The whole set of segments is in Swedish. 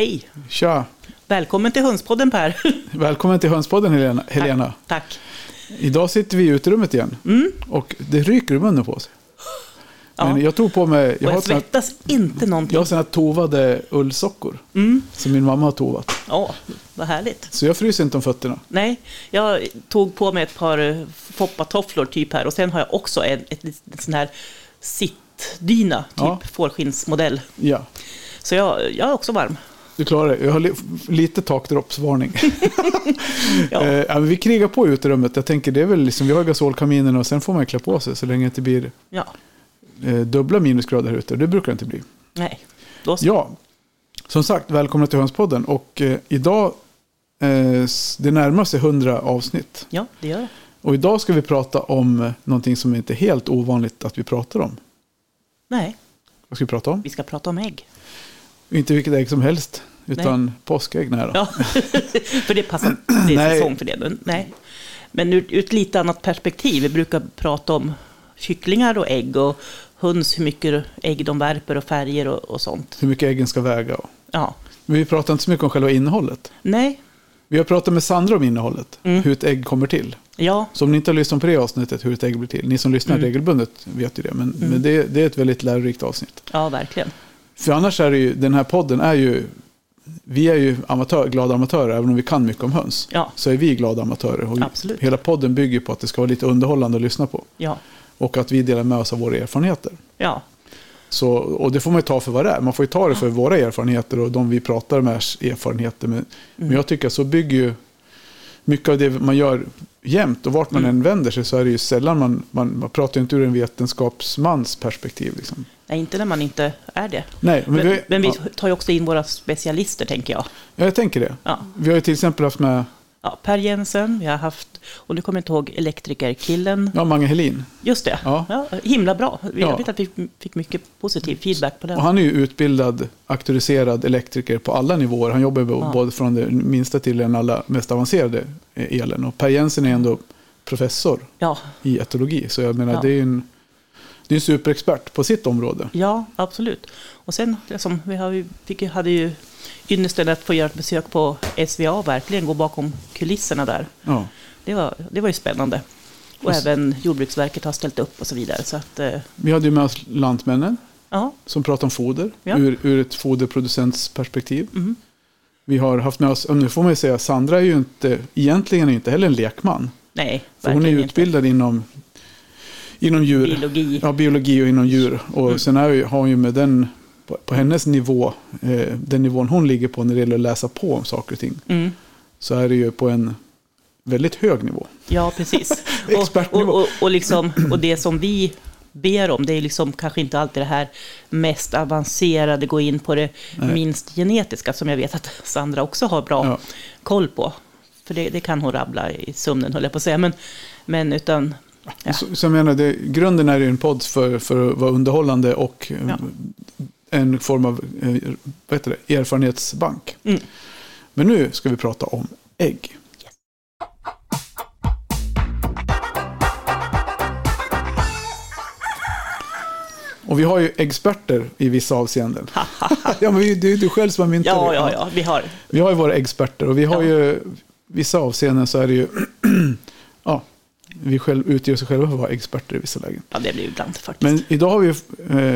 Hej! Tja! Välkommen till Hönspodden Per. Välkommen till Hönspodden Helena. Helena. Tack. Idag sitter vi i uterummet igen. Mm. Och det ryker i munnen på oss. Ja. Men jag tog på mig... Jag, Jag och svettas inte någonting. jag har såna tovade ullsockor. Mm. Som min mamma har tovat. Ja, vad härligt. Så jag fryser inte om fötterna. Nej, jag tog på mig ett par eh, foppatofflor typ här och sen har jag också en, ett, ett sån här sittdyna, typ Ja. fårskinnsmodell. Ja, Så jag, jag är också varm. Du klarar det. Jag har li lite takdroppsvarning. Ja. Eh, ja, vi krigar på i uterummet. Jag tänker det är väl liksom, vi har gasolkaminen och sen får man klä på sig så länge det inte blir Ja, eh, dubbla minusgrader här ute. Det brukar det inte bli. nej. Då så. Ja, som sagt, välkomna till Hönspodden. Och eh, idag, eh, det närmar sig 100 avsnitt. Ja, det gör det. Och idag ska vi prata om eh, någonting som inte är helt ovanligt att vi pratar om. Nej, Vad ska vi prata om? vi ska prata om ägg. Inte vilket ägg som helst, utan påskägg. Nej då. Ja, för det passar, det är Nej. säsong för det. Men, nej. Men ur, ur ett lite annat perspektiv. Vi brukar prata om kycklingar och ägg och höns, hur mycket ägg de värper och färger och, och sånt. Hur mycket äggen ska väga. och- Ja, Men vi pratar inte så mycket om själva innehållet. nej, Vi har pratat med Sandra om innehållet, Mm. hur ett ägg kommer till. ja, Så om ni inte har lyssnat på det avsnittet, hur ett ägg blir till. Ni som lyssnar Mm. regelbundet vet ju det, men, men det, det är ett väldigt lärorikt avsnitt. ja, verkligen. För annars är det ju, den här podden är ju, vi är ju amatör, glada amatörer, även om vi kan mycket om höns. Ja, Så är vi glada amatörer. Och Absolut. Hela podden bygger på att det ska vara lite underhållande att lyssna på. ja, Och att vi delar med oss av våra erfarenheter. ja, Så, och det får man ju ta för vad det är. Man får ju ta det för våra erfarenheter och de vi pratar med erfarenheter. Men, Mm. men jag tycker att så bygger ju mycket av det man gör jämt. Och vart man Mm. än vänder sig så är det ju sällan man, man, man pratar ju inte ur en vetenskapsmans perspektiv. Liksom. Nej, inte när man inte är det. Nej, men, vi, men vi tar ju också in våra specialister, tänker jag. ja, jag tänker det. Ja. Vi har ju till exempel haft med Ja, per Jensen, vi har haft, och nu kommer jag inte ihåg elektrikerkillen. ja, Mange Helin. Just det, Ja. ja. himla bra. Vi- Ja. Vet att vi fick mycket positiv feedback på den. Och han är ju utbildad, auktoriserad elektriker på alla nivåer. Han jobbar Ja. både från det minsta till den allra mest avancerade elen. Och Per Jensen är ändå professor i etologi. Så jag menar, det är ju en, det är superexpert på sitt område. ja, absolut. Och sen, liksom, vi har fick, hade ju ynnesten att få göra ett besök på SVA, verkligen gå bakom kulisserna där. Ja. Det var, det var ju spännande. Och Och även Jordbruksverket har ställt upp och så vidare. Så att, eh, Vi hade ju med oss Lantmännen ja, som pratar om foder Ja. ur, ur ett foderproducents perspektiv. mhm. Vi har haft med oss, och nu får man ju säga, Sandra är ju inte, egentligen är inte heller en lekman. nej, För hon är verkligen ju inte. utbildad inom, inom djur. Biologi. Ja, biologi och inom djur. Och Mm. sen är, har hon ju med den, på, på hennes nivå, eh, den nivån hon ligger på när det gäller att läsa på om saker och ting, Mm. så är det ju på en väldigt hög nivå. Ja, precis. Expertnivå. och, och, och, liksom, och det som vi ber om, det är liksom kanske inte alltid det här mest avancerade, gå in på det Nej. minst genetiska, som jag vet att Sandra också har bra Ja. koll på. För det, det kan hon rabbla i sömnen, höll jag på att säga. Men, men utan, Ja. Så, så jag menar, det, grunden är ju en podd för, för att vara underhållande och eh, Ja. en form av eh, vad heter det, erfarenhetsbank. Mm. Men nu ska vi prata om ägg. Och vi har ju experter i vissa avseenden. ja, men det är du själv som har myntat ja, ja, ja, vi har, Vi har ju våra experter och vi har Ja. ju vissa avseenden så är det ju vi själv utger oss själva för att vara experter i vissa lägen. ja, det blir ibland faktiskt. Men idag har vi,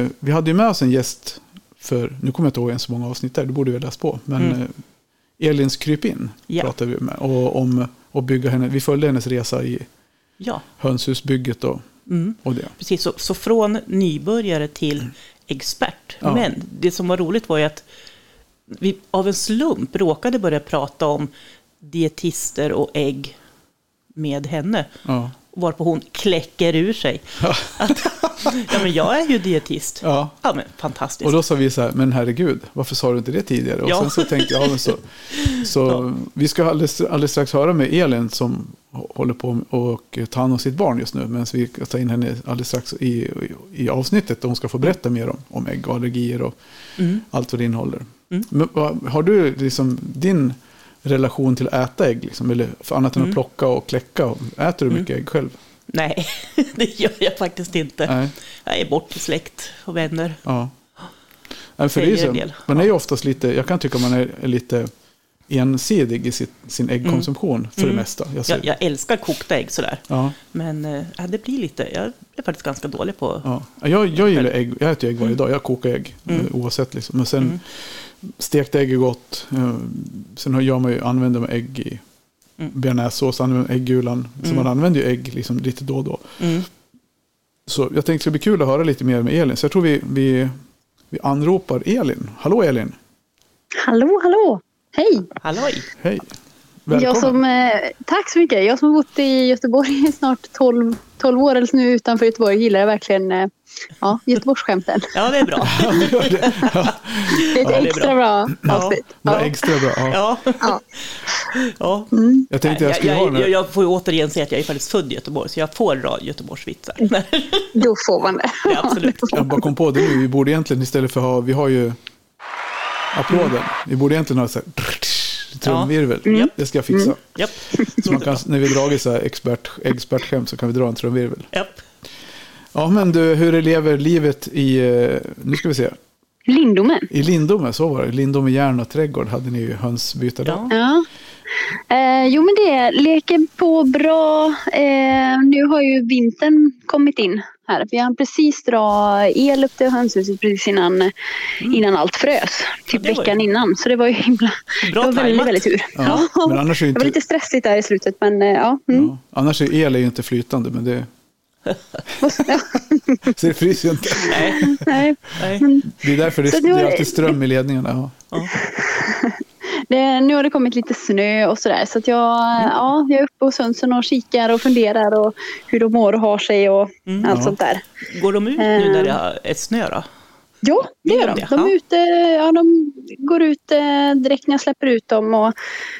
eh, vi hade ju med oss en gäst för, nu kommer jag inte ihåg ens så många avsnitt där, det borde vi ha läst på. Men Mm. eh, Elins krypin Ja. pratade vi med. Och om att bygga henne, vi följde hennes resa i ja, hönshusbygget och, mm. och det. Precis, så, så från nybörjare till expert. Ja. Men det som var roligt var ju att vi av en slump råkade börja prata om dietister och ägg med henne. Ja. Varpå hon kläcker ur sig. Att, ja, men jag är ju dietist. Ja. Ja, men fantastiskt. Och då sa vi så här, men herregud, varför sa du inte det tidigare? Och Ja. sen så tänkte jag, ja, så, så Ja. vi ska alldeles, alldeles strax höra med Elin som håller på och tar hand om sitt barn just nu. Men vi ska ta in henne alldeles strax i, i, i avsnittet där hon ska få berätta mer om, om ägg och allergier och Mm. allt vad det innehåller. Mm. Men, har du liksom din relation till att äta ägg? Liksom, eller för annat än att Mm. plocka och kläcka? Äter du Mm. mycket ägg själv? Nej, det gör jag faktiskt inte. Nej. Jag är bort till släkt och vänner. Ja. Nej, för det är ju man är ju oftast lite, jag kan tycka man är, lite ensidig i sitt, sin äggkonsumtion för det mesta. Jag Jag, jag älskar kokta ägg sådär. ja, Men ja, det blir lite, jag är faktiskt ganska dålig på... ja. Jag, jag gillar ägg, jag äter ägg varje dag, jag kokar ägg Mm. eh, oavsett. Liksom. Men sen stekt ägg är gott. Eh, Sen har jag man ju, använder man ägg i Mm. bearnaisesås, använder äggulan. Så man använder ju ägg liksom lite då och då. Mm. Så jag tänkte det ska bli kul att höra lite mer med Elin. Så jag tror vi, vi, vi anropar Elin. Hallå Elin! Hallå, hallå! Hej! Halloj! Hej! Välkommen! Jag som, eh, tack så mycket. Jag som har bott i Göteborg i snart 12, 12 år, eller nu utanför Göteborg, gillar verkligen eh, ja, Göteborgsskämten. Ja, det är bra. Ja, det. Ja, är ett är extra bra. bra, Ja. Ja. extra bra. Ja. Ja. Ja. ja. Jag tänkte jag jag, skulle ha jag, den jag, här. jag får ju återigen säga att jag är faktiskt född i Göteborg, så jag får dra Göteborgsvitsar. Då får man det. Ja, absolut. Jag bara kom på det nu. Vi borde egentligen istället för ha, vi har ju applåden. Vi borde egentligen ha så här trumvirvel. Mm. Det ska jag fixa. Japp, Så man kan, när vi dragit så här expert, expertskämt så kan vi dra en trumvirvel. japp. Ja men du, hur lever livet i, eh, nu ska vi se, Lindomen. i Lindome, så var det. Lindome järn och trädgård hade ni ju hönsbytardag. Ja. Ja. Eh, jo men det leker på bra. Eh, nu har ju vintern kommit in här. Vi hann precis dra el upp till hönshuset precis innan, innan allt frös. Typ Mm. Ja, veckan ju- innan. Så det var ju himla... Bra det var väldigt, tajmat. väldigt tur. Ja, men annars är ju Det var inte, lite stressigt där i slutet men eh, ja. Mm. ja, annars är el är ju inte flytande, men det, så det fryser ju inte. Nej, Nej. nej. Det är därför det, Så det är- alltid ström i ledningarna. Ja. Det, nu har det kommit lite snö och sådär. Så att jag, ja, jag är uppe hos hönsen och kikar och funderar och hur de mår och har sig och Mm. allt Ja. sånt där. Går de ut nu när det är snö då? Ja, det gör de de. är ute, ja, de går ut eh, direkt när jag släpper ut dem och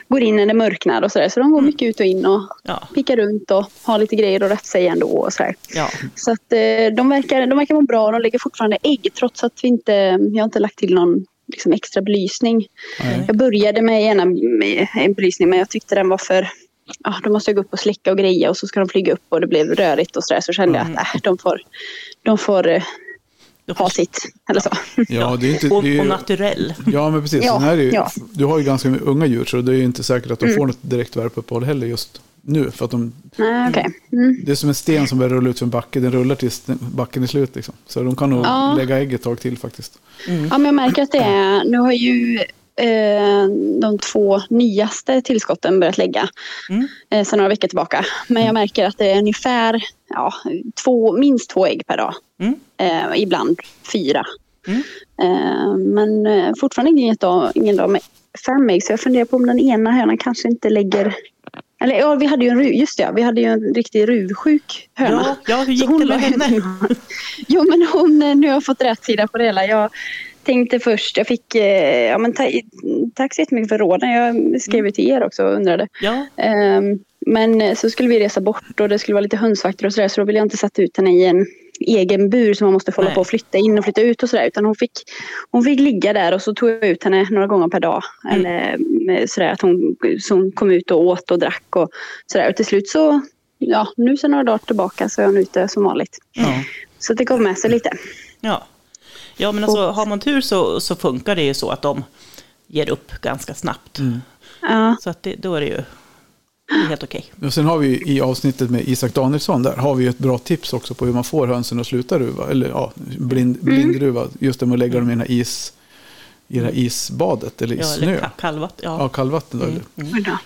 går in när det mörknar och sådär. Så de går Mm. mycket ut och in och Ja, pickar runt och har lite grejer att rätta sig ändå och sådär. ja. Så att eh, de verkar, de verkar må bra. De lägger fortfarande ägg trots att vi inte, jag har inte lagt till någon liksom, extra belysning. Nej. Jag började med ena med en belysning men jag tyckte den var för Ja, då måste jag gå upp och släcka och greja och så ska de flyga upp och det blev rörigt och sådär. Så kände jag att äh, de får, de får eh, ha sitt. Eller så. Ja, det är inte, det är, och ju- naturell. ja, men precis. Ja, är ju, ja. Du har ju ganska unga djur, så det är ju inte säkert att de Mm. får något direkt värpeuppehåll heller just nu. För att de, Nej, okej. Mm. det är som en sten som börjar rulla ut för en backe, den rullar tills backen är slut. Liksom. Så de kan nog Ja. lägga ägg ett tag till faktiskt. Ja, men jag märker att det är, nu har ju eh, de två nyaste tillskotten börjat lägga Mm. eh, sedan några veckor tillbaka. Men jag märker att det är ungefär ja, två, minst två ägg per dag. Mm. Eh, ibland fyra. Mm. Eh, men eh, fortfarande ingen dag, ingen dag med fem ägg. Så jag funderar på om den ena hönan kanske inte lägger... Eller ja, vi hade ju en, just det, vi hade ju en riktig ruvsjuk höna. Ja, ja, hur gick hon det med henne? Jo, men hon, nu har jag fått rätt sida på det hela. Jag tänkte först, jag fick, eh, ja men ta, tack så jättemycket för råden. Jag skrev ju till er också och undrade. Ja, Ehm, men så skulle vi resa bort och det skulle vara lite hönsvakter och sådär. Så då ville jag inte sätta ut henne i en egen bur som man måste hålla Nej. på och flytta in och flytta ut och sådär. Utan hon fick, hon fick ligga där och så tog jag ut henne några gånger per dag. Mm. Eller eh, sådär att hon, så hon kom ut och åt och drack och sådär. Och till slut så, ja nu sen några dagar tillbaka så är hon ute som vanligt. Ja. Så det gav med sig lite. ja. Ja, men alltså har man tur så, så funkar det ju så att de ger upp ganska snabbt. Ja. Så att det, då är det ju helt okej. Och sen har vi i avsnittet med Isak Danielsson, där har vi ett bra tips också på hur man får hönsen att sluta ruva. Eller ja, blind, Mm. blindruva. Just det med att lägga dem i den här is, i det här isbadet eller i Ja, snö. eller ka- kallvatten. Ja, Ja. kallvatten då. eller- Oj då.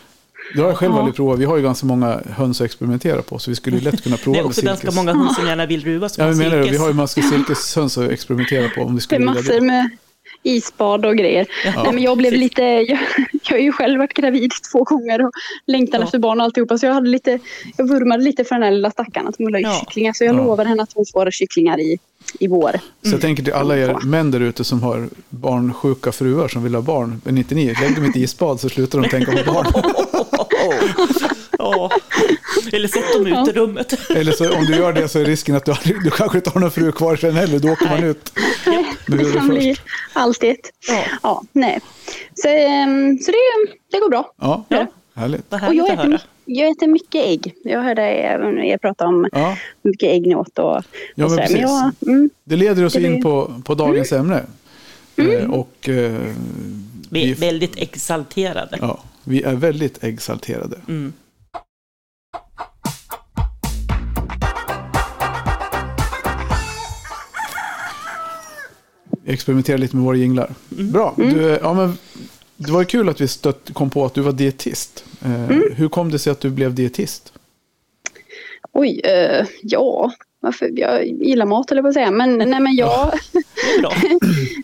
Det har jag själv Ja. aldrig provat. Vi har ju ganska många höns att experimentera på. Så vi skulle ju lätt kunna prova Det är med också ganska silkes. många höns som gärna vill ruva som Ja, men menar du, vi silkes. har ju massor silkeshöns att experimentera på om vi Det är skulle massor med isbad och grejer. Nej, men jag blev lite, jag, jag har ju själv varit gravid två gånger och längtan Ja. efter barn och alltihopa. Så jag, hade lite, jag vurmade lite för den här lilla stackaren att hon ville ha Ja. kycklingar. Så jag Ja. lovar henne att hon får kycklingar i, i vår. Så jag tänker till alla er Mm. män där ute som har barnsjuka fruar som vill ha barn. Men inte ni, lägg dem i ett isbad så slutar de tänka på barn. Ja. Eller sätt dem ut i rummet. Eller så om du gör det så är risken att du, aldrig, du kanske inte har någon fru kvar sen heller. Då åker man ut. Nej, Men det det kan bli alltid. Ja. Ja, nej. Så, ehm, så det, det går bra. Ja, Ja. härligt. Och jag äter, höra. my- jag äter mycket ägg. Jag hörde er, er prata om Ja. hur mycket ägg ni åt och, Ja, men och sådär. precis. jag, mm, Det leder oss Det blir- in på, på dagens ämne. Eh, Och eh, Vi är vi, väldigt exalterade. ja, vi är väldigt exalterade. Mm. Experimentera lite med våra jinglar. Bra. Du, ja, men, det var kul att vi stött, kom på att du var dietist. Eh, Hur kom det sig att du blev dietist? Oj, eh, ja. Varför? Jag gillar mat eller på att säga. Men, nej, men jag,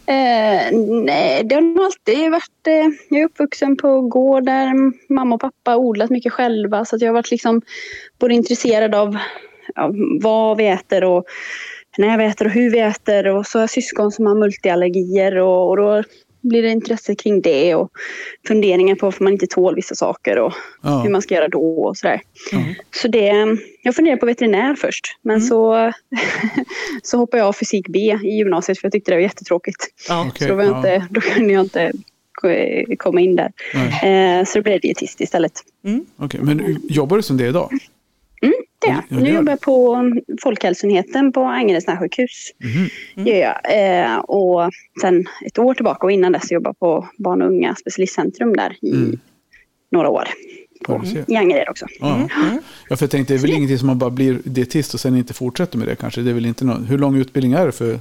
eh, nej, det har nog alltid varit... Eh, jag är uppvuxen på gård där mamma och pappa odlat mycket själva. Så att jag har varit liksom både intresserad av ja, vad vi äter och när vi äter och hur vi äter. Och så har jag syskon som har multiallergier och, och då blir det intresse kring det och funderingar på varför man inte tål vissa saker och Ja. hur man ska göra då och sådär. Mm. Så det, jag funderade på veterinär först men så, så hoppade jag av fysik B i gymnasiet för jag tyckte det var jättetråkigt. Ja. Okej, så då, ja. inte, då kunde jag inte ko- komma in där. Nej. Eh, så då blev det dietist istället. Okej, Men jobbar du som det idag? Det. Ja, Nu jobbar jag på Folkhälsoenheten på Angereds närsjukhus. Mhm. Gör jag. Eh, och sen ett år tillbaka och innan dess jobbade jag på barn och unga specialistcentrum där i Mm. några år. Du ser. I Angered också. Ja. ja, för jag tänkte, det är väl ingenting som man bara blir dietist och sen inte fortsätter med det kanske. Det är väl inte någon, hur lång utbildning är det för?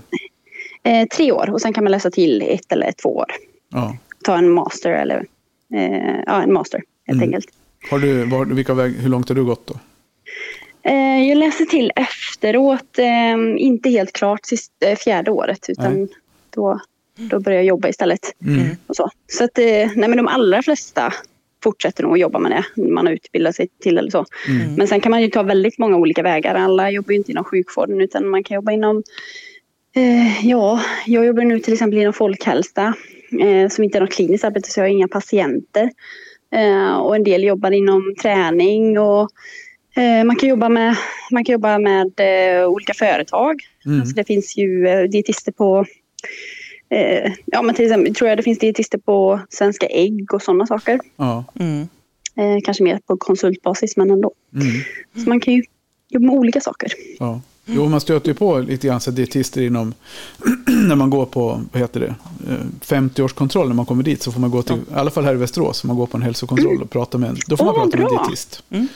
Eh, tre år och sen kan man läsa till ett eller två år. Ja. Ta en master eller eh, ja, en master helt Mm. enkelt. Har du, var, vilka väg, hur långt har du gått då? Eh, jag läste till efteråt, eh, inte helt klart sist, eh, fjärde året utan Nej. då, då började jag jobba istället. Mm. Och så så att, nej, men de allra flesta fortsätter nog att jobba med det man har utbildat sig till eller så. Mm. Men sen kan man ju ta väldigt många olika vägar. Alla jobbar ju inte inom sjukvården utan man kan jobba inom eh, Ja, jag jobbar nu till exempel inom folkhälsa eh, som inte är något kliniskt arbete så jag har inga patienter. Eh, och en del jobbar inom träning och man kan jobba med, man kan jobba med eh, olika företag. Mm. Alltså det finns ju eh, dietister på eh, Ja men till exempel tror jag det finns dietister på Svenska Ägg och sådana saker. Ja. Mm. Eh, kanske mer på konsultbasis men ändå. Mm. Så man kan ju jobba med olika saker. ja. Jo, man stöter ju på lite grann så dietister inom, när man går på, vad heter det, eh, 50-årskontroll när man kommer dit så får man gå till, i alla fall här i Västerås, om man går på en hälsokontroll och prata med en, då får man Åh, prata med en bra. dietist. Mm.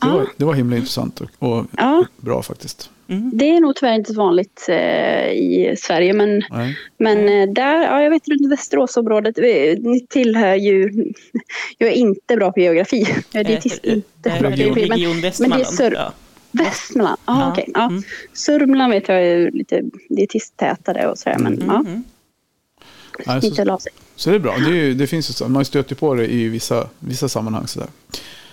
Det, var, det var himla intressant och, och Ja. bra faktiskt. Det är nog tyvärr inte så vanligt eh, i Sverige men, Nej. men eh, där, ja, jag vet runt Västeråsområdet, vi- ni tillhör ju, jag är inte bra på geografi. Jag är dietist, Eh, inte eh, bra på geografi. Men Region Västmanland. Sör- ja. Västmanland, ah, Ja. okej. ja. Mm. Sörmland vet jag är lite dietisttätare och sådär men ja, Mm. Nej, inte så, så det är bra. Det, är, det finns ju så, man stöter på det i vissa, vissa sammanhang. Sådär.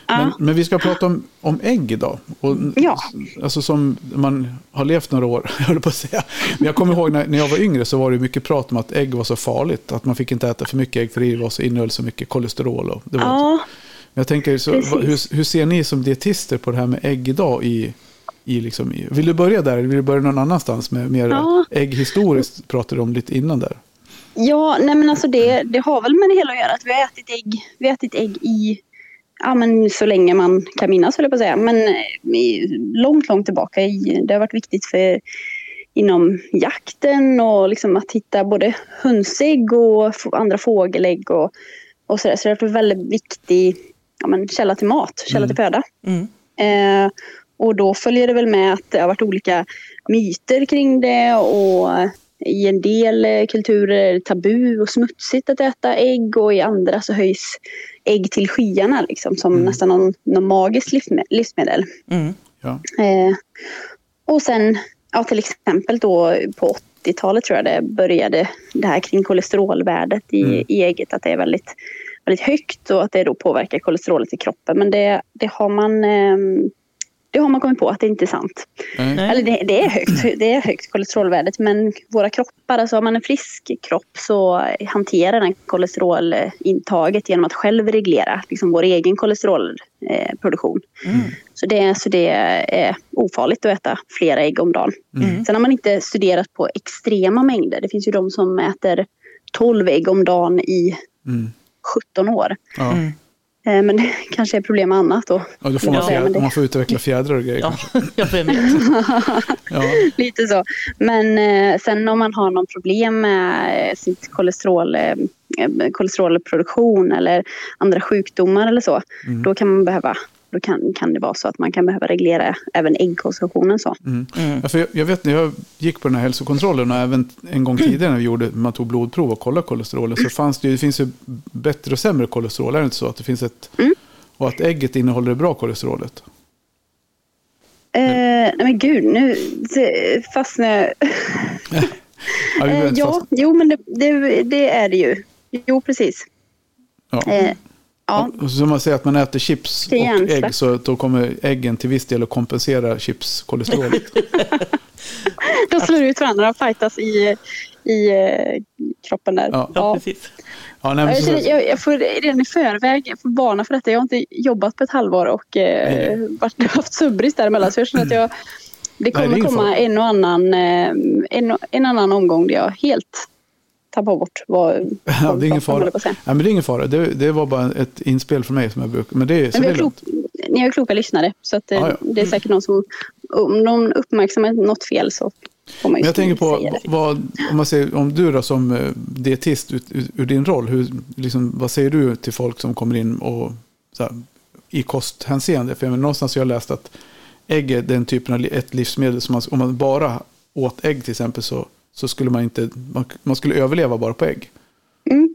Men, men vi ska prata om, om ägg idag. Och, Ja. Alltså som man har levt några år, jag höll på att säga. Men jag kommer ihåg när, när jag var yngre så var det mycket prat om att ägg var så farligt. Att man fick inte äta för mycket ägg för det var så, innehöll så mycket kolesterol. Och det var Ja, jag tänker, så, hur, hur ser ni som dietister på det här med ägg idag? I, i liksom, i, vill du börja där eller vill du börja någon annanstans? Med mer Ja. ägghistoriskt pratade du om lite innan där. Ja, nej men alltså det, det har väl med det hela att göra. Att vi har ätit ägg, vi har ätit ägg i, ja men så länge man kan minnas höll jag på att säga. Men eh, långt, långt tillbaka. I, det har varit viktigt för inom jakten och liksom att hitta både hönsägg och andra fågelägg och, och sådär. Så det har varit en väldigt viktig ja, men källa till mat, källa till föda. Mm. Eh, och då följer det väl med att det har varit olika myter kring det och i en del eh, kulturer är det tabu och smutsigt att äta ägg och i andra så höjs ägg till skyarna liksom, som Mm. nästan någon, någon magisk livsme- livsmedel. Mm. Ja. Eh, och sen ja, till exempel då på 80-talet tror jag det började det här kring kolesterolvärdet i, Mm. i ägget. Att det är väldigt, väldigt högt och att det då påverkar kolesterolet i kroppen. Men det, det, har man, ehm, det har man kommit på att det inte är sant. Nej. Eller det, det, är högt, det är högt kolesterolvärdet men våra kroppar, alltså har man en frisk kropp så hanterar den kolesterolintaget genom att själv reglera liksom vår egen kolesterolproduktion. Mm. Så det, så det är ofarligt att äta flera ägg om dagen. Mm. Sen har man inte studerat på extrema mängder. Det finns ju de som äter 12 ägg om dagen i Mm. 17 år. Ja. Mm. Eh, Men det kanske är problem med annat då. Ja, då får man, Ja, fjädrar, det- man får utveckla fjädrar och grejer. Ja, kanske. jag vet. Ja. Lite så. Men eh, sen om man har någon problem med eh, sitt kolesterol, kolesterolproduktion eller andra sjukdomar eller så. Mm. Då kan man behöva då kan, kan det vara så att man kan behöva reglera även äggkonsumtionen. Så. Mm. Ja, för jag, jag vet när jag gick på den här hälsokontrollen och även en gång tidigare när vi gjorde, man tog blodprov och kollade kolesterolen så fanns det det finns ju bättre och sämre kolesterol. Är det inte så att det finns ett, och att ägget innehåller det bra kolesterolet? Eh, nej men gud, nu fastnar jag. Ja, Eh, ja, jo men det, det, det är det ju. Jo, precis. ja. Eh, ja, så man säger att man äter chips Det och ägg så då kommer äggen till viss del att kompensera chipskolesterolet. de slår ut varandra och fightas i, i eh, kroppen där. Ja. Ja, precis. Ja, nej, så, känner, jag, jag får redan i förväg varna för detta. Jag har inte jobbat på ett halvår och eh, varit, haft subris däremellan. Så jag känner att jag, det det kommer ingen komma fara. en och annan, eh, en, en annan omgång där jag helt tappar bort vad, ja, det är ingen fara. på. Nej, men det är ingen fara. Det, det var bara ett inspel för mig som jag brukar. Men det, är- så Men är klok, ni har kloka lyssnare. Så att, eh, Ja, det är säkert någon som, om någon uppmärksammar något fel så får man ju Men jag tänker på, vad, om, man säger, om du då som eh, dietist ut, ut, ur din roll, hur, liksom, vad säger du till folk som kommer in och, så här, i kosthänseende? För jag menar, någonstans har jag läst att ägg är den typen av ett livsmedel som man, om man bara åt ägg till exempel så, så skulle man inte, man, man skulle överleva bara på ägg. Mm.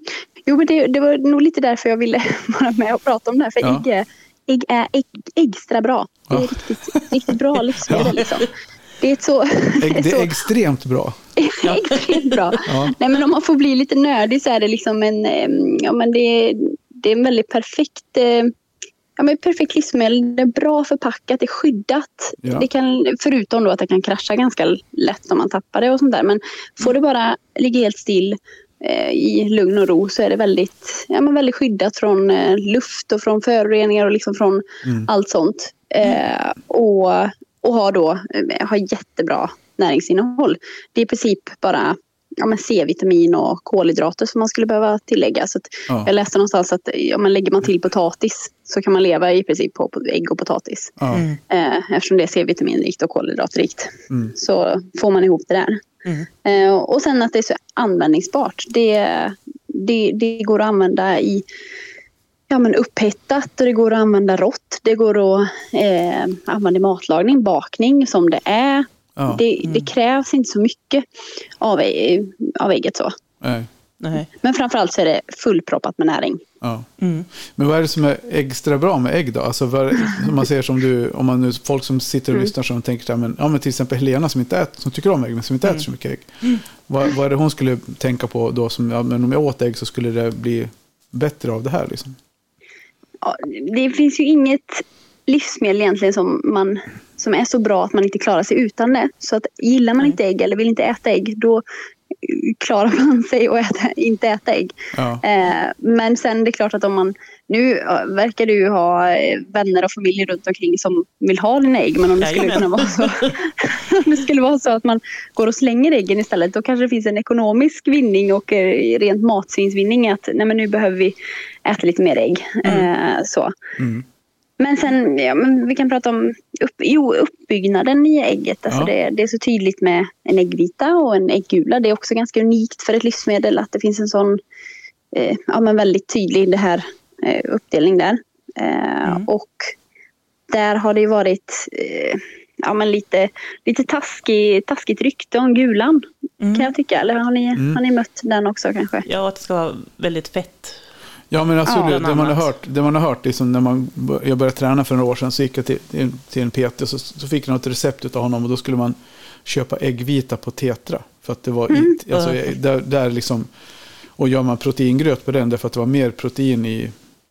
Jo, men det, det var nog lite därför jag ville vara med och prata om det här. För Ja. ägg, ägg är ägg, extra bra. Det är Ja. riktigt, riktigt bra livsmedel. Ja. Liksom. Det är så... Ägg, det är extremt bra. extremt bra. Ja. Nej, men om man får bli lite nördig så är det liksom en... em, Ja, men det, det är en väldigt perfekt... Ja, men perfekt livsmedel. Det är bra förpackat, det är skyddat. Ja. Det kan, förutom då att det kan krascha ganska lätt om man tappar det och sånt där. Men får det bara ligga helt still eh, i lugn och ro så är det väldigt, ja, men väldigt skyddat från eh, luft och från föroreningar och liksom från allt sånt. Eh, och, och har då eh, har jättebra näringsinnehåll. Det är i princip bara ja, men C-vitamin och kolhydrater som man skulle behöva tillägga. Så att Ja. Jag läste någonstans att ja, men lägger man till potatis så kan man leva i princip på, på ägg och potatis. Ja. Mm. Eh, eftersom det är C-vitaminrikt och kolhydratrikt. Mm. Så får man ihop det där. Mm. Eh, och sen att det är så användningsbart. Det, det, det går att använda i ja, men upphettat och det går att använda rått. Det går att eh, använda i matlagning, bakning som det är. Ja. Det, det krävs inte så mycket av, ä- av ägget. så. Nej. Nej. Men framförallt så är det fullproppat med näring. Ja. Mm. Men vad är det som är extra bra med ägg då? Alltså vad, om man säger som du, om man nu, folk som sitter och Mm. lyssnar som tänker här, men, ja men till exempel Helena som inte äter, som tycker om ägg men som inte äter så mycket ägg. Vad, vad är det hon skulle tänka på då som, ja men om jag åt ägg så skulle det bli bättre av det här liksom? Ja, det finns ju inget livsmedel egentligen som, man, som är så bra att man inte klarar sig utan det. Så att gillar man inte ägg eller vill inte äta ägg då klarar man sig att äta, inte äta ägg. Ja. Eh, men sen det är klart att om man nu verkar du ha eh, vänner och familj runt omkring som vill ha dina ägg. Men om det skulle kunna vara så, om det skulle vara så att man går och slänger äggen istället. Då kanske det finns en ekonomisk vinning och eh, rent matsvinnsvinning. Att nej, men nu behöver vi äta lite mer ägg. Eh, så. Mm. Men sen, ja, men vi kan prata om upp, jo, uppbyggnaden i ägget. Alltså Ja. det, det är så tydligt med en äggvita och en äggula. Det är också ganska unikt för ett livsmedel att det finns en sån eh, ja, men väldigt tydlig det här, eh, uppdelning där. Eh, Mm. Och där har det ju varit eh, ja, men lite, lite taskig, taskigt rykte om gulan Mm. kan jag tycka. Eller har ni, Mm. har ni mött den också kanske? Ja, att det ska vara väldigt fett. Ja, men alltså Ja, det, det, man har hört, det man har hört, liksom när man, jag började träna för några år sedan så gick jag till, till- en PT så, så fick jag något recept av honom och då skulle man köpa äggvita på Tetra. För att det var it, alltså, där, där liksom, och gör man proteingröt på den därför att det var mer protein i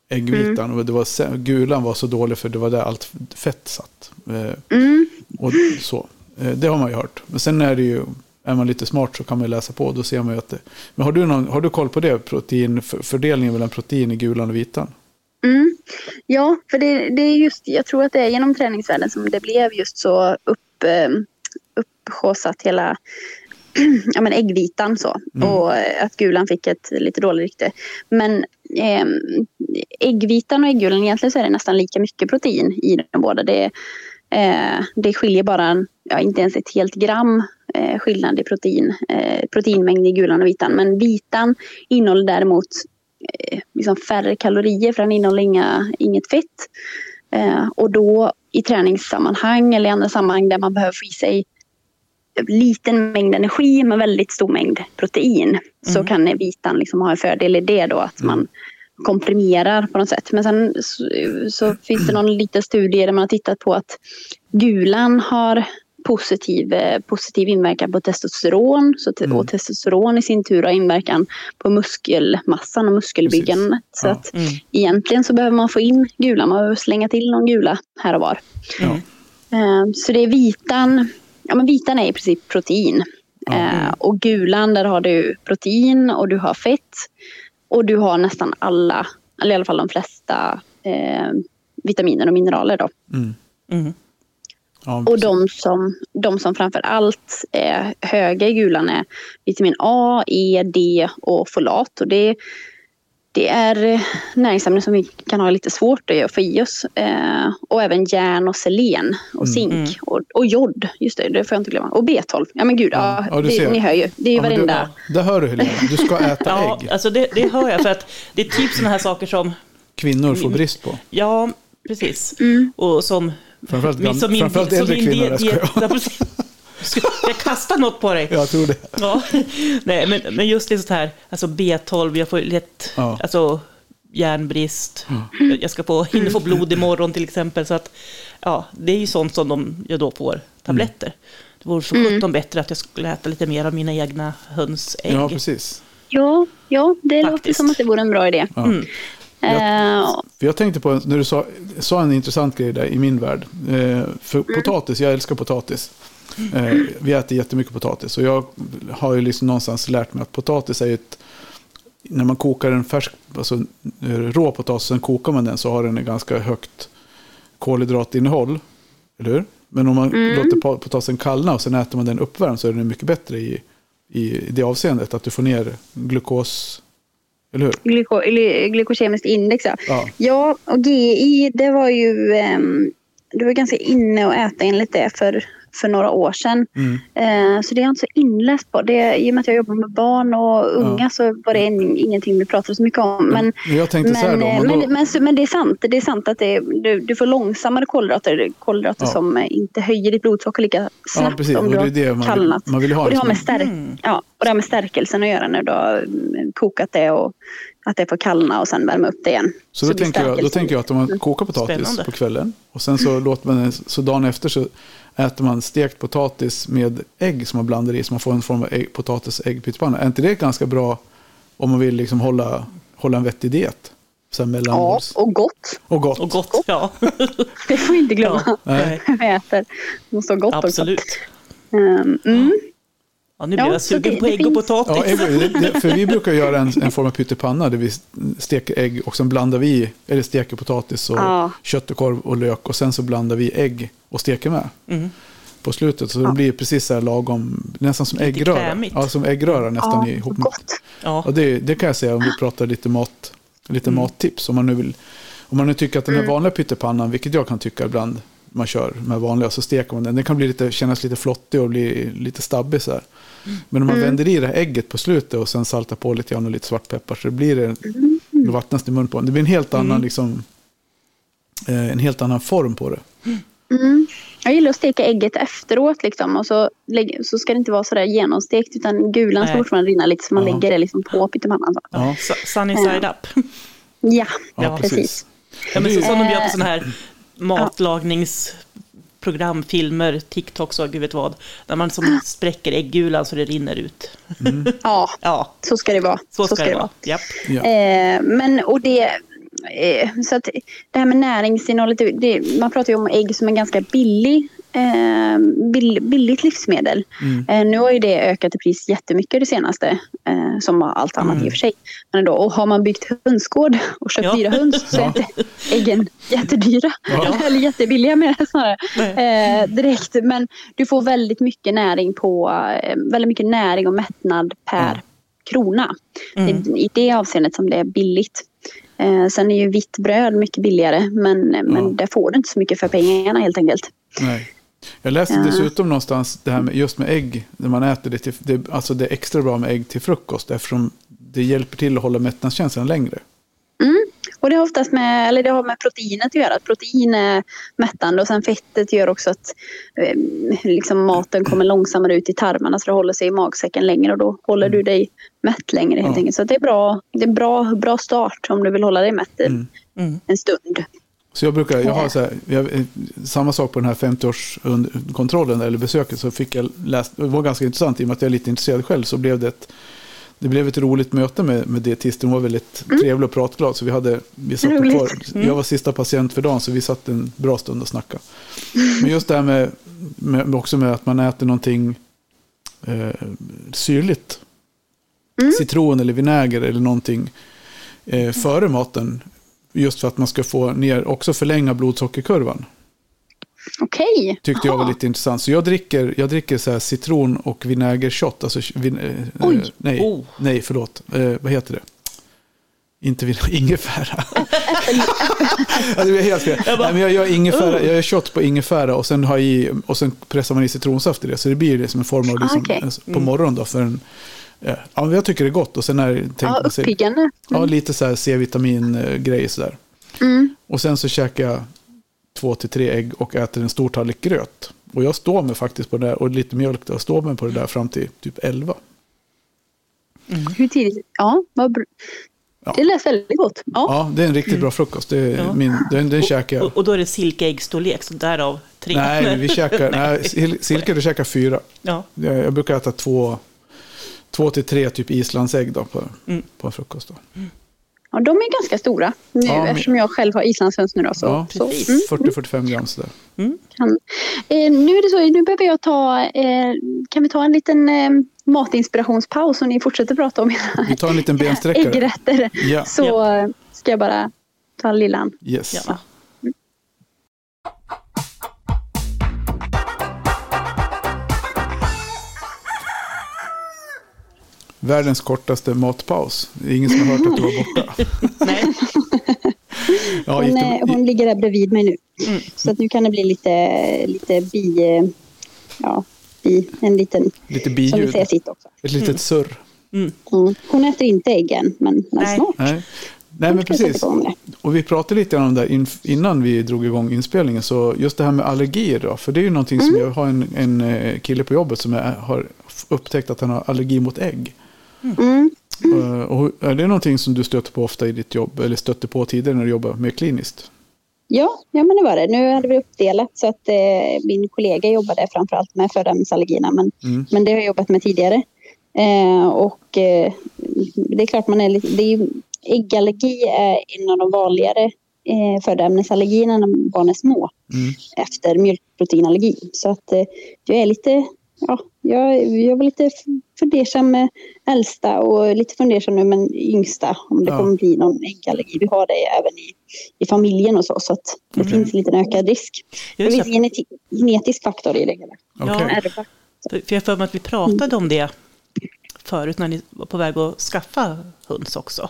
äggvitan. Och det var, gulan var så dålig för det var där allt fett satt. Eh, Mm. och så. Eh, det har man ju hört. Men sen är det ju, är man lite smart så kan man läsa på. Då ser man att det, men har du, någon, har du koll på det? Protein, för, fördelningen mellan protein i gulan och vitan? Mm. Ja, för det, det är just, jag tror att det är genom träningsvärlden som det blev just så upp, eh, upphaussat hela ja, men äggvitan så. Och eh, att gulan fick ett lite dåligt rykte. Men eh, äggvitan och äggulan egentligen så är det nästan lika mycket protein i de båda. Det, eh, det skiljer bara en, ja, inte ens ett helt gram eh, skillnad i protein, eh, proteinmängd i gulan och vitan. Men vitan innehåller däremot eh, liksom färre kalorier för den innehåller inga, inget fett. Eh, och då i träningssammanhang eller i andra sammanhang där man behöver få i sig liten mängd energi med väldigt stor mängd protein så kan vitan liksom ha en fördel i det då att man komprimerar på något sätt. Men sen så, så finns det någon liten studie där man har tittat på att gulan har positiv, eh, positiv inverkan på testosteron så te- och testosteron i sin tur har inverkan på muskelmassan och muskelbyggandet. Så Ja. att egentligen så behöver man få in gula, man behöver slänga till någon gula här och var. Ja. Eh, Så det är vitan, ja men vitan är i princip protein. Eh, Och gulan där har du protein och du har fett. Och du har nästan alla, eller i alla fall de flesta eh, vitaminer och mineraler då. Mm. Ja, Och de som, de som framför allt är höga i gulan är vitamin A, E, D och folat. Och det, det är näringsämnen som vi kan ha lite svårt att få i oss. Eh, och även järn och selen och zink och, och jod. Just det, det får jag inte glömma. Och B12. Ja men gud, ja, Ja, du det, ser. ni hör ju. Det är ju Ja, varenda... Du, där hör du Helena, du ska äta Ja, ägg. alltså det, det hör jag. För att det är typ sådana här saker som, Kvinnor får brist på. ja, precis. Mm. Och som... Framförallt gam- som min- framförallt äldre kvinnor, jag. Ska jag kasta något på dig? Jag tror det. Ja, nej, men, men just det sånt här, alltså B12, jag får lätt, Ja. alltså järnbrist, jag- jag ska få, hinna få blod imorgon till exempel, så att ja, det är ju sånt som de, jag då får tabletter. Det vore så sjutton bättre att jag skulle äta lite mer av mina egna hönsägg. Ja, precis. Ja, ja, det låter Faktiskt. som att det vore en bra idé. Ja. Mm. Eh, För jag tänkte på, när du sa, sa en intressant grej där i min värld. Eh, för potatis, jag älskar potatis. Eh, vi äter jättemycket potatis. Och jag har ju liksom någonstans lärt mig att potatis är ett... När man kokar en färsk, alltså eh, rå potatis, sen kokar man den så har den en ganska högt kolhydratinnehåll. Eller hur? Men om man låter po- potatisen kallna och sen äter man den uppvärmd så är den mycket bättre i, i det avseendet. Att du får ner glukos, eller hur? glyko, glykokemiskt index, ja. Ja. Ja, och GI, det var ju... ehm, du var ganska inne och äta enligt det för, för några år sedan. Mm. Eh, så det är jag inte så inläst på. Det, I och med att jag jobbar med barn och unga Ja. så var det in, ingenting vi pratade så mycket om. Men, Men så men, då. eh, då men, men, så- men det är sant. Det är sant att det, du, du får långsammare kolhydrater. Kolhydrater Ja. som eh, inte höjer ditt blodsocker lika snabbt precis. om Och du det är har det man vill- kallnat. man vill ha och det har liksom. med, stärk, ja, och det har med stärkelsen att göra när du har mm, kokat det och att det får kallna och sen värma upp det igen. Så då blir tänker, jag, då tänker jag att om man kokar potatis Spännande. på kvällen och sen så låter man den, så dagen efter så äter man stekt potatis med ägg som man blandar i så man får en form av ägg, potatis ägg pyttipanna. Är inte det ganska bra om man vill liksom hålla, hålla en vettig diet? Så Ja, och gott. och gott. Och gott, ja. Det får vi inte glömma. ja. Nej. Vi äter. Det måste vara gott Absolut. också. Um, mm. Ja, nu Ja, blir jag sugen det- på ägg och finns- Ja, potatis. ägg, det, det, för vi brukar göra en, en form av pyttipanna där vi steker ägg och sen blandar vi eller steker potatis och Ja. kött och korv och lök och sen så blandar vi ägg och steker med. Mm. På slutet så det blir precis så här lagom, nästan som Lite äggröra. krämigt. Ja, som äggröra nästan Ja, ihop med. gott. Ja. Och det, det kan jag säga om vi pratar lite mat, lite Mm. mattips. Om man nu vill, om man nu tycker att den här Mm. vanliga pyttipannan, vilket jag kan tycka ibland, man kör med vanliga, så steker man den. Den kan bli lite, kännas lite flottig och bli lite stabbig så här. Men om man Mm. vänder i det här ägget på slutet och sen saltar på lite grann och lite svartpeppar så blir det, Mm. det vattnas i mun på den. Det blir en helt annan, liksom, eh, en helt annan form på det. Mm. Jag gillar att steka ägget efteråt liksom, och så, lägg- så ska det inte vara sådär genomstekt utan gulan ska fortfarande rinna lite så man Ja. lägger det liksom på pyttipannan. så. Ja, Su- Sunny side up. Ja, ja, precis. precis. Ja, men så, som de gör på sådana här matlagningsprogram, filmer, TikToks och gud vet vad. När man som spräcker äggulan så det rinner ut. Ja, Ja, så ska det vara. så ska det vara. Japp. Ja. Eh, men och det, eh, så att det här med näringsinnehållet, det, man pratar ju om ägg som en ganska billig bill, billigt livsmedel. Mm. Eh, nu har ju det ökat i pris jättemycket det senaste, eh, som allt annat Mm. i och för sig. Men då, och har man byggt hönsgård och köpt Ja. dyra höns så är Ja. inte äggen jättedyra. Ja. Eller jättebilliga menar jag snarare. Nej. Eh, direkt. Men du får väldigt mycket näring på, eh, väldigt mycket näring och mättnad per Ja. krona. Mm. Det i det avseendet som det är billigt. Eh, sen är ju vitt bröd mycket billigare men, men där får du inte så mycket för pengarna helt enkelt. Nej. Jag läste Ja. dessutom någonstans det här med just med ägg. När man äter det, till, det, alltså det är extra bra med ägg till frukost eftersom det hjälper till att hålla mättnadskänslan längre. Och det har oftast med, eller det har med proteinet att göra. Att protein är mättande och sen fettet gör också att eh, liksom maten kommer långsammare ut i tarmarna så det håller sig i magsäcken längre och då håller du dig mätt längre helt Mm. Ja. enkelt. Så det är bra, det är bra, bra start om du vill hålla dig mätt Mm. Mm. en stund. Så jag brukar, jag har så här, jag, samma sak på den här 50-årskontrollen eller besöket så fick jag läst, det var ganska intressant i och med att jag är lite intresserad själv så blev det ett, det blev ett roligt möte med, med dietisten. Hon var väldigt trevlig och pratglad. Så vi hade, vi satt kvar, jag var sista patient för dagen så vi satt en bra stund och snackade. Men just det här med, med också med att man äter någonting eh, syrligt. Citron eller vinäger eller någonting eh, före maten. Just för att man ska få ner, också förlänga blodsockerkurvan. Okej. Tyckte jag var lite intressant. Så jag dricker, jag dricker så här citron och vinägershot. Alltså, vin, eh, Oj. eh, nej, Oh. nej, förlåt. Eh, vad heter det? Inte vin, ingefära. ja, det blir helt fel. Jag bara, Nej, men jag gör ingefära, jag gör shot på ingefära och sen, har jag i, och sen pressar man i citronsaft i det. Så det blir liksom en form av liksom, Ah, okej. en- på morgonen då. För en, ja, men jag tycker det är gott. Och sen är tänker Ja, uppiggande. ja, lite så här C-vitamin-grej sådär. Mm. Och sen så käkar jag två till tre ägg och äter en stor tallrik gröt. Och jag står mig faktiskt på det där, och lite mjölk då, jag står mig på det där fram till typ 11. Hur tidigt? Ja, vad br- Ja. det lät väldigt gott. Ja. Ja, det är en riktigt bra frukost. Det är Ja. min, den, den käkar jag. Och, och då är det silkeäggsstorlek, så därav tre. Nej, vi käkar, nej, sil- silke du käkar fyra. Ja. Jag, jag brukar äta två, två till tre typ islandsägg då på, Mm. på en frukost. Då. ja, de är ganska stora nu Ja, men- eftersom jag själv har islandshöns nu då. Så, Ja, så. Mm. 40-45 gram sådär. Kan. Eh, nu är det så, nu behöver jag ta, eh, kan vi ta en liten eh, matinspirationspaus och ni fortsätter prata om era Vi tar en liten bensträckare. äggrätter. Ja, Så eh, ska jag bara ta lillan. yes. Ja. Världens kortaste matpaus. Det är ingen som har hört att du var borta. Nej. Ja, Hon, eh, hon ligger där bredvid mig nu. Mm. Så att nu kan det bli lite, lite bi, ja, bi, en liten, lite som vi biljud. säger sitt också. Ett litet surr. Mm. Hon äter inte äggen, men, men Nej. snart. Nej, Nej men precis. Och vi pratade lite om det innan vi drog igång inspelningen. Så just det här med allergier då. För det är ju någonting som jag har en, en eh, kille på jobbet som är, har upptäckt att han har allergi mot ägg. Mm. Eh, Och är det någonting som du stöter på ofta i ditt jobb? Eller stötte på tidigare när du jobbar mer kliniskt? Ja, ja, men det var det. Nu hade vi uppdelat så att eh, min kollega jobbade framförallt med födoämnesallergierna, men, Mm. men det har jag jobbat med tidigare. Eh, och eh, det är klart man är lite, det är, ju- äggallergi är en av de vanligare eh, födoämnesallergierna när barn är små Mm. efter mjölkproteinallergi. Så att eh, jag är lite, ja, jag, jag var lite fundersam med äldsta och lite fundersam nu med yngsta om det Ja. kommer bli någon äggallergi. Vi har det även i, i familjen och så, så att det Okej. finns en liten ökad risk. Det finns geneti- genetisk faktor i det hela. Okej. Ja. För jag för mig att vi pratade om det förut när ni var på väg att skaffa höns också.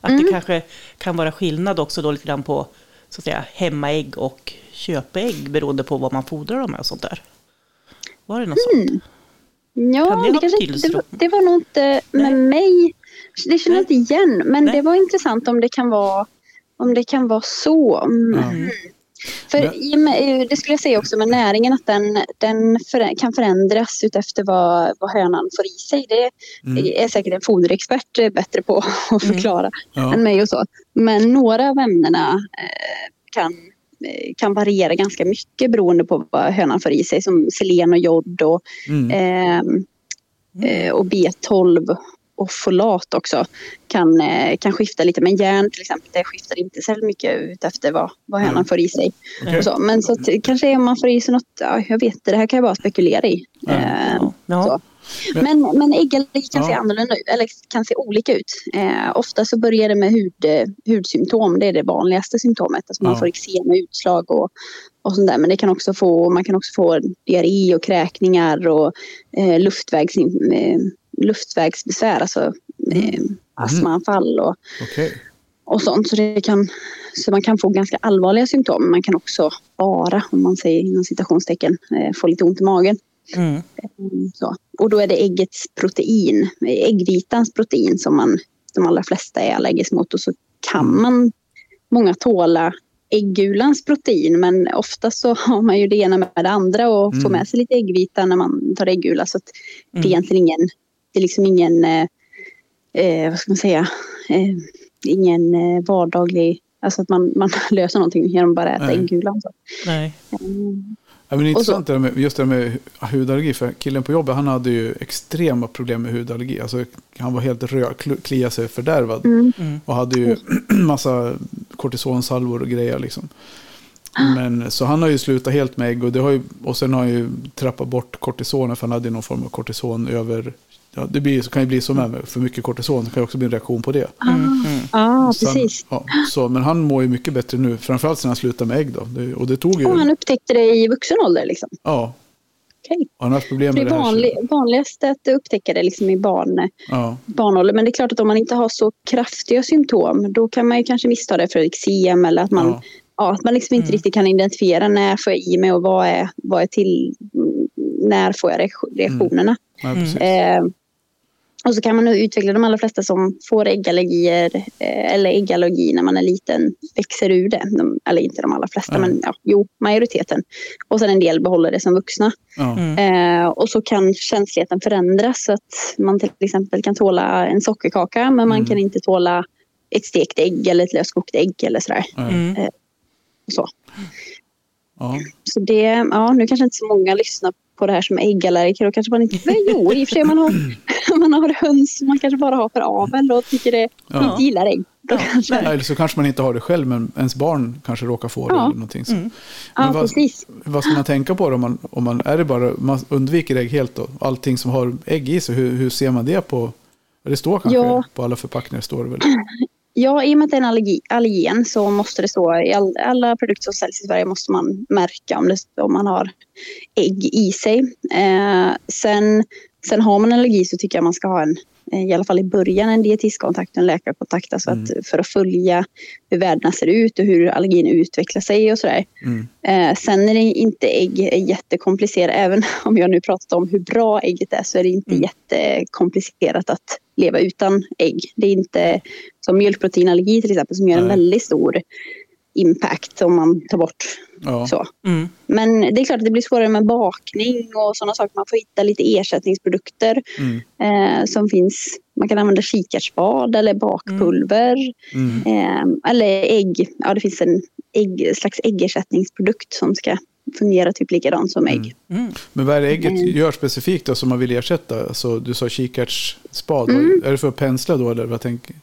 Att Mm. det kanske kan vara skillnad också då lite grann på så att säga, hemmaägg och köpägg beroende på vad man fodrar dem med och sånt där. Var det något Mm. sånt? Ja, Kan det kanske, det, var, det var nog inte med Nej. mig. Det känner jag inte igen, men Nej. det var intressant om det kan vara, om det kan vara så. Mm. Ja. För eh, det skulle jag säga också med näringen, att den, den förä- kan förändras utefter vad, vad hönan får i sig. Det Mm. är säkert en foderexpert eh, bättre på att Mm. förklara Ja. än mig och så. Men några av ämnena eh, kan, kan variera ganska mycket beroende på vad hönan får i sig. Som selen och jod och, Mm. ehm, eh, och B12 och folat också kan, eh, kan skifta lite. Men järn till exempel, det skiftar inte så mycket ut efter vad, vad hönan Mm. får i sig. Och så. Men så att, kanske om man får i sig något, ja, jag vet inte, det här kan jag bara spekulera i. Ja. Eh, Ja. Men- Men, äggallergi kan Ja. se annorlunda ut, eller kan se olika ut. Eh, ofta så börjar det med hud, eh, hudsymptom, det är det vanligaste symptomet. Alltså man Ja. får eksem och utslag och, och sånt där. Men det kan också få, man kan också få diarré och kräkningar och eh, luftvägs, eh, luftvägsbesvär, alltså eh, astmaanfall och, Okej. och sånt. Så, det kan, så man kan få ganska allvarliga symptom. Man kan också bara, om man säger inom citationstecken, eh, få lite ont i magen. Mm. Mm, Så. Och då är det äggets protein, äggvitans protein som man, de allra flesta är allergisk mot. Och så kan man, många tåla äggulans protein men ofta så har man ju det ena med det andra och får Mm. med sig lite äggvita när man tar äggula. Så att det är Mm. egentligen ingen, det är liksom ingen, eh, eh, vad ska man säga, eh, ingen eh, vardaglig, alltså att man, man löser någonting genom att bara äta Nej. äggulan. Nej. Mm. Ja, men det är så- intressant det där med, just det med hudallergi. För killen på jobbet han hade ju extrema problem med hudallergi. Alltså, han var helt röd, kl- kliade sig fördärvad. Mm. Mm. Och hade ju massa kortisonsalvor och grejer liksom. Men, så han har ju slutat helt med ägg och, det har ju, och sen har han ju trappat bort kortisonen för han hade ju någon form av kortison över. Ja, det blir, kan ju bli så med, för mycket kortison. Det kan ju också bli en reaktion på det. Mm. Mm. Ja, Så han- precis. ja, så, men han mår ju mycket bättre nu. Framförallt sen han slutade med ägg då. Det, och det tog ju... Och han upptäckte det i vuxen ålder liksom. Ja, Okej. han har haft problem Det med är det här. så- vanlig, vanligast att upptäcka det liksom i barn, Ja, barnålder. Men det är klart att om man inte har så kraftiga symptom då kan man ju kanske missta det för eksem eller att man, ja, ja. att man liksom inte Mm. riktigt kan identifiera när får jag i mig och vad är, vad är till, när får jag reak- reaktionerna. ja, Mm. precis. Och så kan man nu utveckla de allra flesta som får äggallergier eh, eller äggallergi när man är liten växer ur det. De, eller inte de allra flesta, Ja. men ja, jo, majoriteten. Och sen en del behåller det som vuxna. Mm. Eh, och så kan känsligheten förändras så att man till exempel kan tåla en sockerkaka men man Mm. kan inte tåla ett stekt ägg eller ett löskokt ägg eller sådär. Mm. Så, ja. så det, ja, nu kanske inte så många lyssnar på det här som äggallergiker. Då kanske man inte, men jo, i och för sig man har, man har höns man kanske bara har för avel och tycker det, Ja. inte gillar ägg. Ja. Ja, Eller så kanske man inte har det själv, men ens barn kanske råkar få det. Ja. Eller någonting. Så. Mm. ja, Men vad, precis. vad ska man tänka på då? Om man, om man, är det bara, man undviker ägg helt då? Allting som har ägg i sig, hur, hur ser man det på? Det står kanske Ja. på alla förpackningar. Står det väl? Ja, i och med att det är en allergi, allergen så måste det stå i all, alla produkter som säljs i Sverige måste man märka om, det, om man har ägg i sig. Eh, sen, sen har man allergi så tycker jag man ska ha en, i alla fall i början, en dietistkontakt och en läkarkontakt. Alltså att, för att följa hur värdena ser ut och hur allergin utvecklar sig och sådär. Mm. Eh, sen är det inte ägg är jättekomplicerat. Även om jag nu pratat om hur bra ägget är så är det inte Mm. jättekomplicerat att leva utan ägg. Det är inte som mjölkproteinallergi till exempel som gör en väldigt stor impact om man tar bort Ja. så. Mm. Men det är klart att det blir svårare med bakning och sådana saker. Man får hitta lite ersättningsprodukter Mm. eh, som finns. Man kan använda kikärtsbad eller bakpulver. Mm. Eh, eller ägg. Ja, det finns en ägg, slags äggersättningsprodukt som ska fungera typ likadant som ägg. Mm. Men vad är det ägget Mm. gör specifikt då som man vill ersätta? Alltså, du sa kikärtsspad. Mm. Är det för att pensla då? Eller vad tänker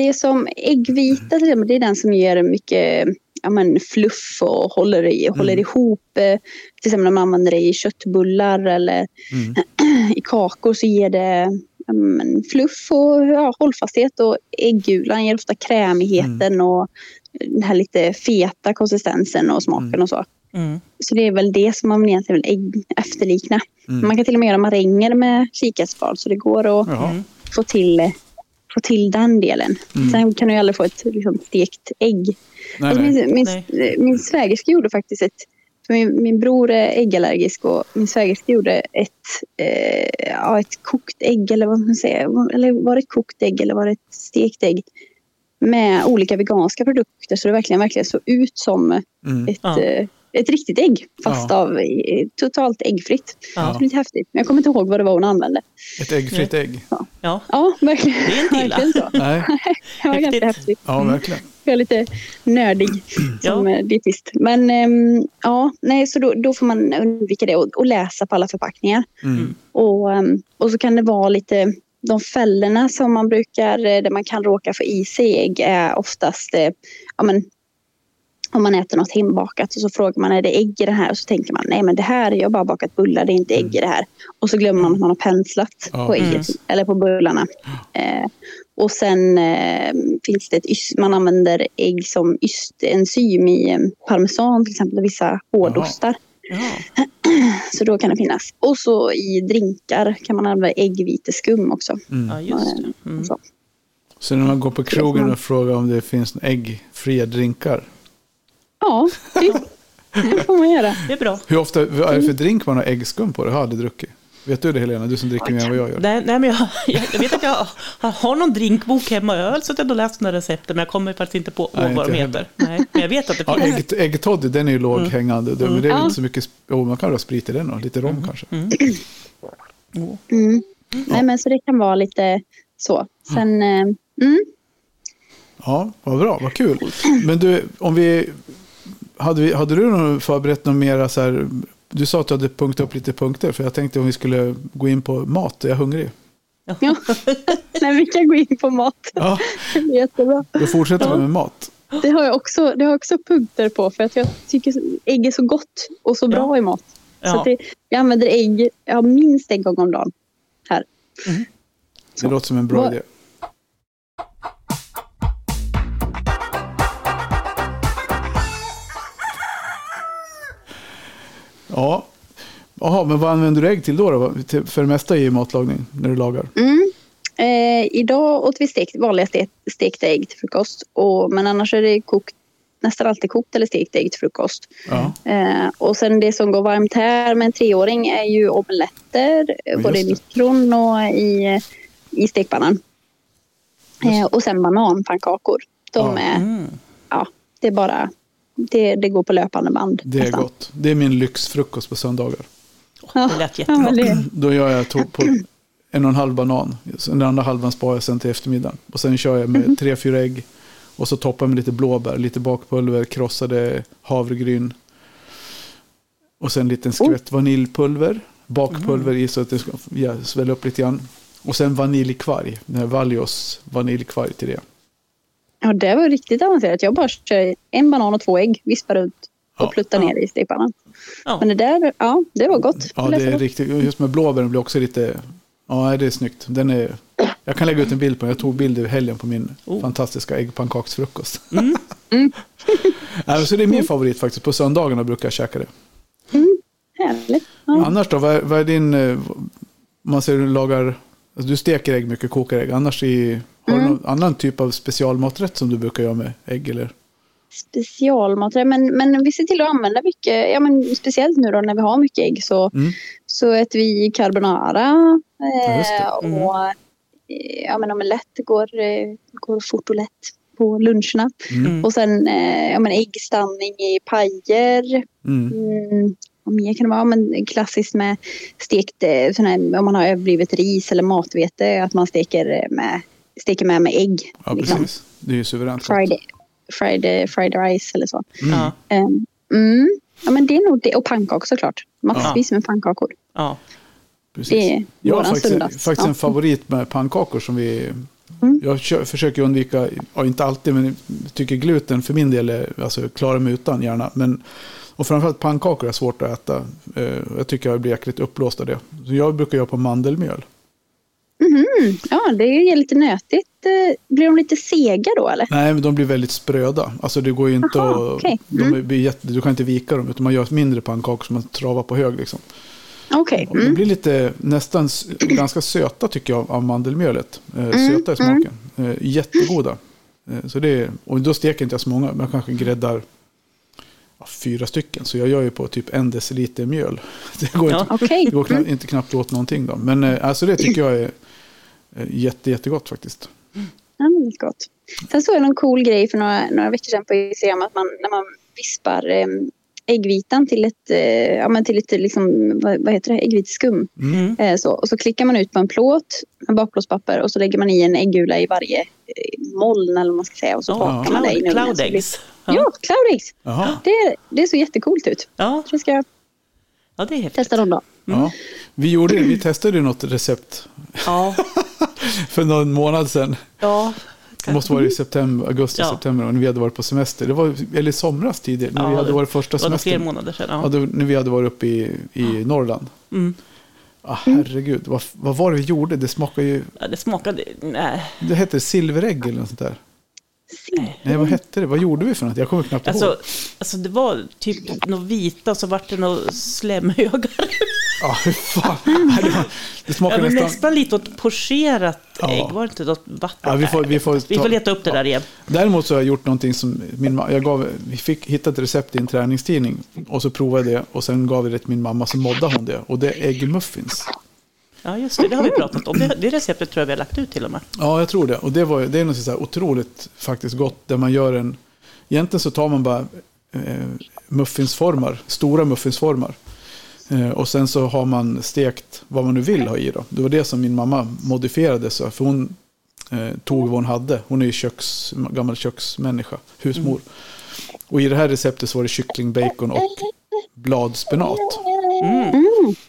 Det som äggvita det är den som ger mycket ja, men fluff och håller, i, håller ihop. Eh, till exempel när man använder det i köttbullar eller Mm. i kakor så ger det ja, men fluff och ja, hållfasthet. Och äggulan ger ofta krämigheten och den här lite feta konsistensen och smaken Mm. och så. Mm. Så det är väl det som man egentligen vill ägg efterlikna. Mm. Man kan till och med göra maränger med kikärtsspad så det går att Jaha. Mm. få till, få till den delen. Mm. Sen kan du ju aldrig få ett liksom, stekt ägg. Nej, Alltså, min, min, Nej. min svägerska gjorde faktiskt ett... För min, min bror är äggallergisk och min svägerska gjorde ett, eh, ja, ett kokt ägg eller vad man säger. Eller var det ett kokt ägg eller var det ett stekt ägg? Med olika veganska produkter så det verkligen, verkligen såg ut som Mm. ett, Ja. eh, ett riktigt ägg. Fast Ja. av eh, totalt äggfritt. Ja. Det var lite häftigt. Men jag kommer inte ihåg vad det var hon använde. Ett äggfritt ägg. Ja. Ja, verkligen. Det är inte illa. så. Nej, Det var ganska Häftigt. ja verkligen. Jag är lite nördig som Ja. ja. dietist. Men ehm, ja, nej, så då, då får man undvika det och, och läsa på alla förpackningar. Mm. Och, ehm, och så kan det vara lite, de fällorna som man brukar, eh, där man kan råka få i sig ägg är oftast eh, ja, men, om man äter något hembakat och så frågar man är det ägg i det här och så tänker man nej men det här, jag har bara bakat bullar, det är inte ägg i det här. Och så glömmer man att man har penslat Ja. på ägget, eller på bullarna. Eh, och sen eh, finns det ett, man använder ägg som ystenzym i eh, parmesan till exempel, och vissa hårdostar. Ja. Så då kan det finnas. Och så i drinkar kan man använda äggviteskum också. ja, just det. Mm. Så. Så när man går på krogen och frågar om det finns äggfria drinkar. Ja, det, det får man göra. Det är bra. Hur ofta, vad är det för drink man har äggskum på? Det har jag aldrig druckit. Vet du det Helena? Du som dricker mer än vad jag gör. Nej, nej, men jag, jag, jag vet att jag har, har någon drinkbok hemma. Jag har suttit och läst några recepten, men jag kommer faktiskt inte på Nej, vad de heter. Nej, men jag vet att det Ja, finns. ägg, äggtoddy, den är ju låghängande. Det- Men det är Ja. inte så mycket... Jo, man kan ha sprit i den och lite rom kanske. Oh. Mm. Nej, men så det kan vara lite så. Sen, eh, mm, Ja, vad bra, vad kul. Men du, om vi... Hade, vi, hade du någon förberett något mera så här... Du sa att du hade punktat upp lite punkter, för jag tänkte om vi skulle gå in på mat. Jag är hungrig. ja. Nej, vi kan gå in på mat. Ja, Det är jättebra. då fortsätter vi med mat. Det har jag också, det har jag också punkter på för att jag tycker ägg är så gott och så bra Ja. i mat. Så Ja. att det, jag använder ägg, jag har minst en gång om dagen här. Det låter som en bra idé. Ja, Jaha, men vad använder du ägg till då? då? För det mesta i matlagning, när du lagar? Mm. Eh, idag åt vi stekt, vanliga ste, stekta ägg till frukost. Och, men annars är det kokt, nästan alltid kokt eller stekt ägg till frukost. Ja, Eh, och sen det som går varmt här med en treåring är ju omeletter. just både i mikron och i, i stekpannan. Eh, och sen bananpannkakor. De Ja. är, Mm. ja, det är bara, det, det går på löpande band. det är nästan. gott. Det är min lyxfrukost på söndagar. Ja, Det lät jättegott. Då gör jag to- på en och en halv banan. Den andra halvan sparar jag sen till eftermiddagen. Och sen kör jag med tre, fyra ägg. Och så toppar jag med lite blåbär, lite bakpulver, krossade havregryn. Och sen en liten skvätt vaniljpulver. Bakpulver i så att det ska svälla upp lite grann. Och sen vaniljkvarg. Den här Valios vaniljkvarg till det. Ja, det var riktigt avancerat. Jag bara kör en banan och två ägg, vispar runt och Ja. pluttar ner i stekpannan. Ja. Men det där, ja, det var gott. Ja, det är riktigt. Just med blåbären blir också lite... Ja, det är snyggt. Den är... Jag kan lägga ut en bild på den. Jag tog bild i helgen på min Oh. fantastiska äggpannkaksfrukost. Mm. Nej, så det är min favorit faktiskt. På söndagarna brukar jag käka det. Härligt. Ja. Annars då? Vad är, vad är din... eh, man säger du lagar... Alltså du steker ägg mycket, kokar ägg. Annars i... Har Mm. du någon annan typ av specialmaträtt som du brukar göra med ägg? Eller? Specialmat, men, men vi ser till att använda mycket, ja, men speciellt nu då när vi har mycket ägg så, Mm. så äter vi carbonara. Ja, just det. Eh, och eh, ja, men omelett går, eh, går fort och lätt på luncherna. Mm. Och sen eh, ja, men äggstanning i pajer. Mm. Mm, vad mer kan det vara? Men klassiskt med stekt, sån här, om man har överblivet ris eller matvete, att man steker med, steker med med ägg. Ja, liksom. precis. Det är ju suveränt fried, fried rice eller så. Ja. Um, mm, ja, men det är nog det. Och pannkakor såklart. Massvis med pannkakor. Ja. Precis. Det är jag har faktiskt, faktiskt en Ja. favorit med pannkakor som vi... Mm. Jag försöker undvika, ja, inte alltid, men tycker gluten för min del är, alltså klarar mig utan gärna. Men, och framförallt pannkakor är svårt att äta. Eh, Jag tycker jag blir jäkligt uppblåst av det. Så jag brukar göra på mandelmjöl. Mm, ja, det är lite nötigt. Eh, Blir de lite sega då eller? Nej, men de blir väldigt spröda. Alltså det går ju inte Aha, att... De Mm. blir jätte, du kan inte vika dem, utan man gör mindre pannkakor som man travar på hög. Liksom. Okej. Och De Mm. blir lite, nästan ganska söta tycker jag av mandelmjölet. Eh, Mm, Söta i smaken. Eh, jättegoda. Så det är, och då steker inte jag så många, men jag kanske gräddar ja, fyra stycken. Så jag gör ju på typ en deciliter mjöl. Det går, Ja. inte, Okej. det går knappt, inte knappt åt någonting då. Men alltså det tycker jag är jätte, jättegott faktiskt. Är gott. Sen såg jag någon cool grej för några, några veckor sedan på Instagram att man, när man vispar eh, äggvitan till ett, eh, ja, men till ett liksom, vad, vad heter det, äggviteskum. Mm. Eh, så, och så klickar man ut på en plåt med bakplåtspapper och så lägger man i en äggula i varje eh, moln eller vad man ska säga och så Ja, bakar man det i cloud, blir- eggs. Ja, Ja. cloud eggs. Det, det ser jättecoolt ut. Ja. Det ska jag ja, det är häftigt. testa någon dag. Ja. Vi, gjorde, vi testade ju något recept. Ja. för någon månad sedan. Ja, Det måste vara i september, augusti, Ja. september när vi hade varit på semester. Det var, eller somras tidigare, när Ja, vi hade det- varit första det var semestern. månader sedan. Ja, då, när vi hade varit uppe i, i Norrland. Mm. Ah, herregud, vad, vad var det vi gjorde? Det smakade ju... Det smakade... Nej. Det hette silverägg eller något sånt där. Nej, vad hette det? Vad gjorde vi för något? Jag kommer knappt ihåg. Alltså, alltså det var typ något vita och så vart det något slemhögar. Ja, hur fan. Det, var, det Ja, smakade men nästan... nästan lite åt pocherat Ja. ägg. Var det inte något vatten? Ja, vi får- vi får vi ta- får leta upp det där igen. Däremot så har jag gjort någonting som min jag gav, vi fick hitta ett recept i en träningstidning och så provade jag det och sen gav vi det till min mamma så moddade hon det och det är äggmuffins. Ja, just det. Det har vi pratat om. Det, det receptet tror jag vi har lagt ut till och med. Ja, jag tror det. Och det, var, det är något så här otroligt faktiskt gott där man gör en... Egentligen så tar man bara eh, muffinsformar, stora muffinsformar. Eh, och sen så har man stekt vad man nu vill ha i då. Det var det som min mamma modifierade så. För hon eh, tog vad hon hade. Hon är ju köks, gammal köksmänniska, husmor. Och i det här receptet så var det kyckling, bacon och bladspenat.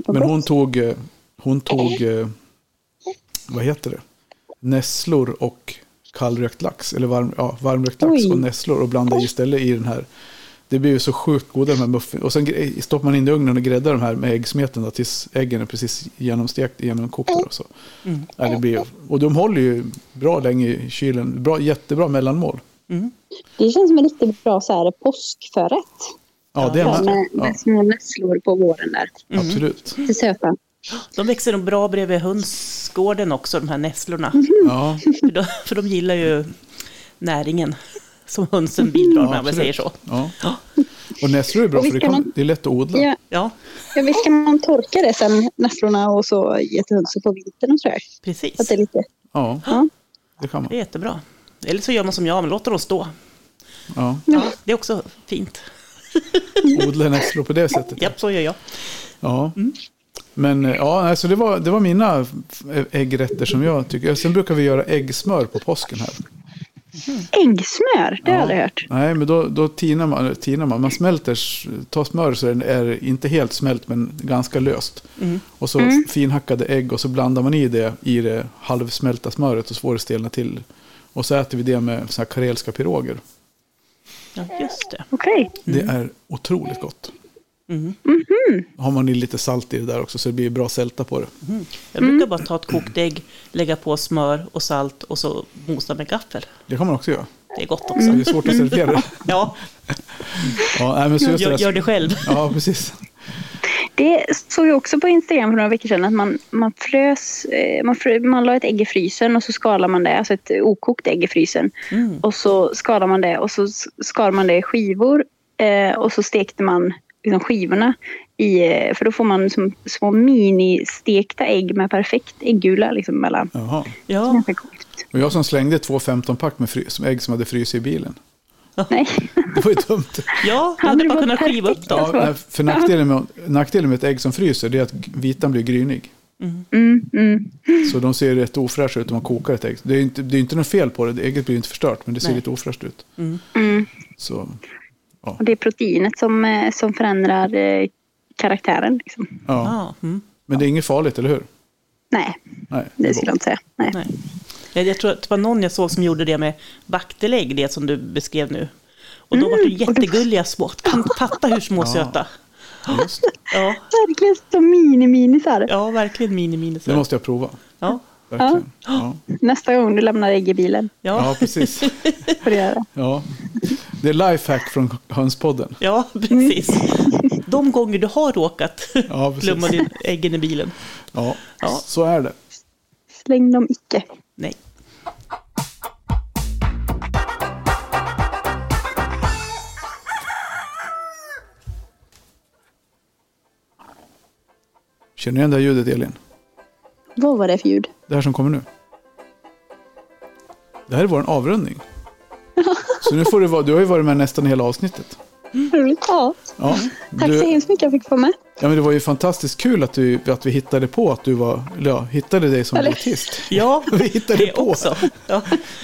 Men hon tog, eh, hon tog, eh, vad heter det? Nässlor och kallrökt lax. Eller varm, ja, varmrökt lax Oj. och nässlor och blandade istället i den här. Det blir ju så sjukt goda de här muffins. Och sen stoppar man in i ugnen och gräddar de här med äggsmeten då, tills äggen är precis genomstekt, genomkokta. Och, så. Mm. Ja, det blir, och de håller ju bra länge i kylen. Bra, jättebra mellanmål. Mm. Det känns som en riktigt bra så här, påskförrätt. Ja, det är med, Ja, med små nässlor på våren där. absolut. Lite söta. De växer nog bra bredvid hönsgården också, de här nässlorna. Ja, För de, för de gillar ju näringen som hönsen bidrar med, om jag säger så. Ja. Och nässlor är bra för det, kan man- det är lätt att odla. Ja, Ja, ja, visst kan man torka det sen, nässlorna, och så ge till hönsen på vintern och sådär. precis. Att det är lite... Ja, Ja. det kan man. Det är jättebra. Eller så gör man som jag, man låter dem stå. Ja. Ja, det är också fint. Odla nässlor på det sättet. Japp, så gör jag. Ja. Men eh, ja, alltså det, var, det var mina f- äggrätter som jag tycker. Sen brukar vi göra äggsmör på påsken här. Äggsmör, det har jag Ja. aldrig hört. Nej, men då, då tinar, man, eller tinar man. Man smälter, tar smör så den är inte helt smält men ganska löst. Och så finhackade ägg och så blandar man i det i det halvsmälta smöret och så får det stelna till. Och så äter vi det med så här karelska piroger. Ja, just det. Okej. Det är otroligt gott. Mm. Har man i lite salt i det där också så det blir bra sälta på det. Jag brukar bara ta ett kokt ägg, lägga på smör och salt och så mosa med gaffel. Det kan man också göra. Det är gott Så också. det är svårt att servera det. Ja, Ja, nej, men så gör, gör det själv. Ja, precis. Det såg jag också på Instagram för några veckor sedan att man, man frös, eh, man, frö, man la ett ägg i frysen och så skalar man det, alltså ett okokt ägg i frysen. Mm. Och så skalar man det och så skar man det i skivor eh, och så stekte man liksom skivorna i, eh, för då får man som små ministekta ägg med perfekt äggula liksom mellan. Jaha. Ja. Och jag som slängde två 15-pack med som ägg som hade fryst i bilen. Nej, Det var ju dumt. ja Hade hade bara kunnat skiva upp dem. Ja, nej, för nackdelen med, nackdelen med ett ägg som fryser det är att vitan blir grynig. mm, mm. Så de ser rätt ofräscha ut om man kokar ett ägg. Det är inte, det är inte något fel på det. det. Ägget blir inte förstört, men det ser Nej. lite ofräscht ut. Mm. Och det är proteinet som, eh, som förändrar eh, karaktären. Liksom. ja. Ja, mm, Men det är inget farligt, eller hur? Nej, Nej, det det skulle jag inte säga. Nej. nej. Jag, jag tror att det var någon jag såg som gjorde det med vaktelägg, det som du beskrev nu. Och då var det jättegulliga små. Fatta hur små söta. Just. Ja, Verkligen så mini-minisar. ja verkligen mini-mini. det måste jag prova. Ja, Verkligen. Ja. Nästa gång du lämnar ägg i bilen ja, ja, precis. får du göra. Ja. Det är lifehack från Hönspodden. ja, precis. De gånger du har råkat Ja, glömma din äggen i bilen. Ja, Ja. så är det. Släng dem icke. Nej. Känner du igen det här ljudet, Elin? Vad var det för ljud? Det här som kommer nu. Det här är vår avrundning. Så nu får du vara, du har ju varit med nästan hela avsnittet. Roligt. Ja. Ja, Tack så du, hemskt mycket jag fick vara med. ja men det var ju fantastiskt kul att, du, att vi hittade på att du var, ja, hittade dig som Eller- artist. Ja, Vi hittade det på. också. Ja.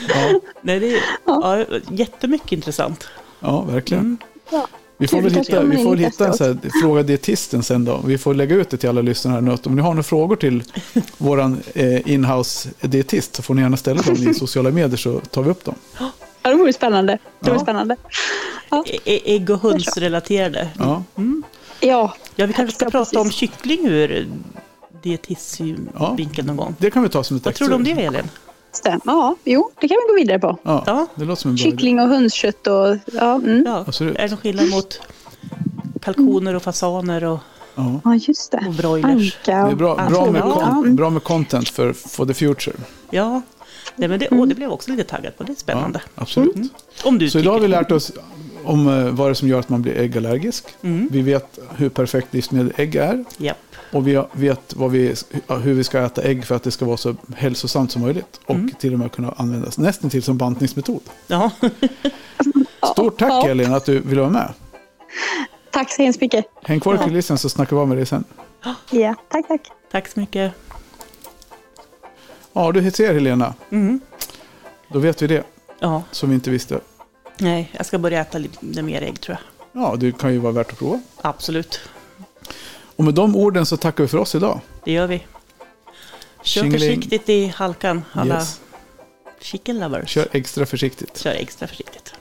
Ja, Nej, det är ja, jättemycket intressant. ja verkligen. Ja. Vi får väl hitta, vi får hitta en så här, fråga dietisten sen då. Vi får lägga ut det till alla lyssnare här nu. att Om ni har några frågor till våran eh, inhouse dietist så får ni gärna ställa dem i sociala medier så tar vi upp dem. Ja, det vore spännande. Det vore Ja. spännande. Ja. Ä- ä- Ägg och hönsrelaterade. Ja, Ja, Ja, vi kanske ska Ja, prata om kyckling ur dietistsynvinkel någon gång. det kan vi ta som ett Vad tror du om det, Elin? stämmer. Ja, jo, det kan vi gå vidare på. Ja, Ja. det låter som en. Kyckling och hönskött och... Ja, mm. Ja, Absolut. är det någon skillnad mot kalkoner och fasaner och, Ja. ja just det. och broilers? Anka. Det är bra, bra, med ja. bra med content för for the future. Ja, Nej, men det, åh, det blev jag också lite taggad på. Det är Ja, spännande. absolut. Mm. Om du Så idag har vi lärt oss om eh, vad det är som gör att man blir äggallergisk. Mm. Vi vet hur perfekt livsmedel ägg är. Japp. Och vi vet vad vi, hur vi ska äta ägg för att det ska vara så hälsosamt som möjligt. Och Mm. till och med kunna användas nästan till som bantningsmetod. Ja. Stort tack Ja. Elin att du ville vara med. Tack så hemskt mycket. Häng kvar i kulissen så snackar vi av med dig sen. Ja, tack, tack. Tack så mycket. Ja, du ser Helena. Mm. Då vet vi det Ja, som vi inte visste. nej, jag ska börja äta lite mer ägg tror jag. Ja, det kan ju vara värt att prova. Absolut, Och med de orden så tackar vi för oss idag. det gör vi. Kör Tjingeling. försiktigt i halkan, alla Yes. chicken lovers. Kör extra försiktigt. Kör extra försiktigt.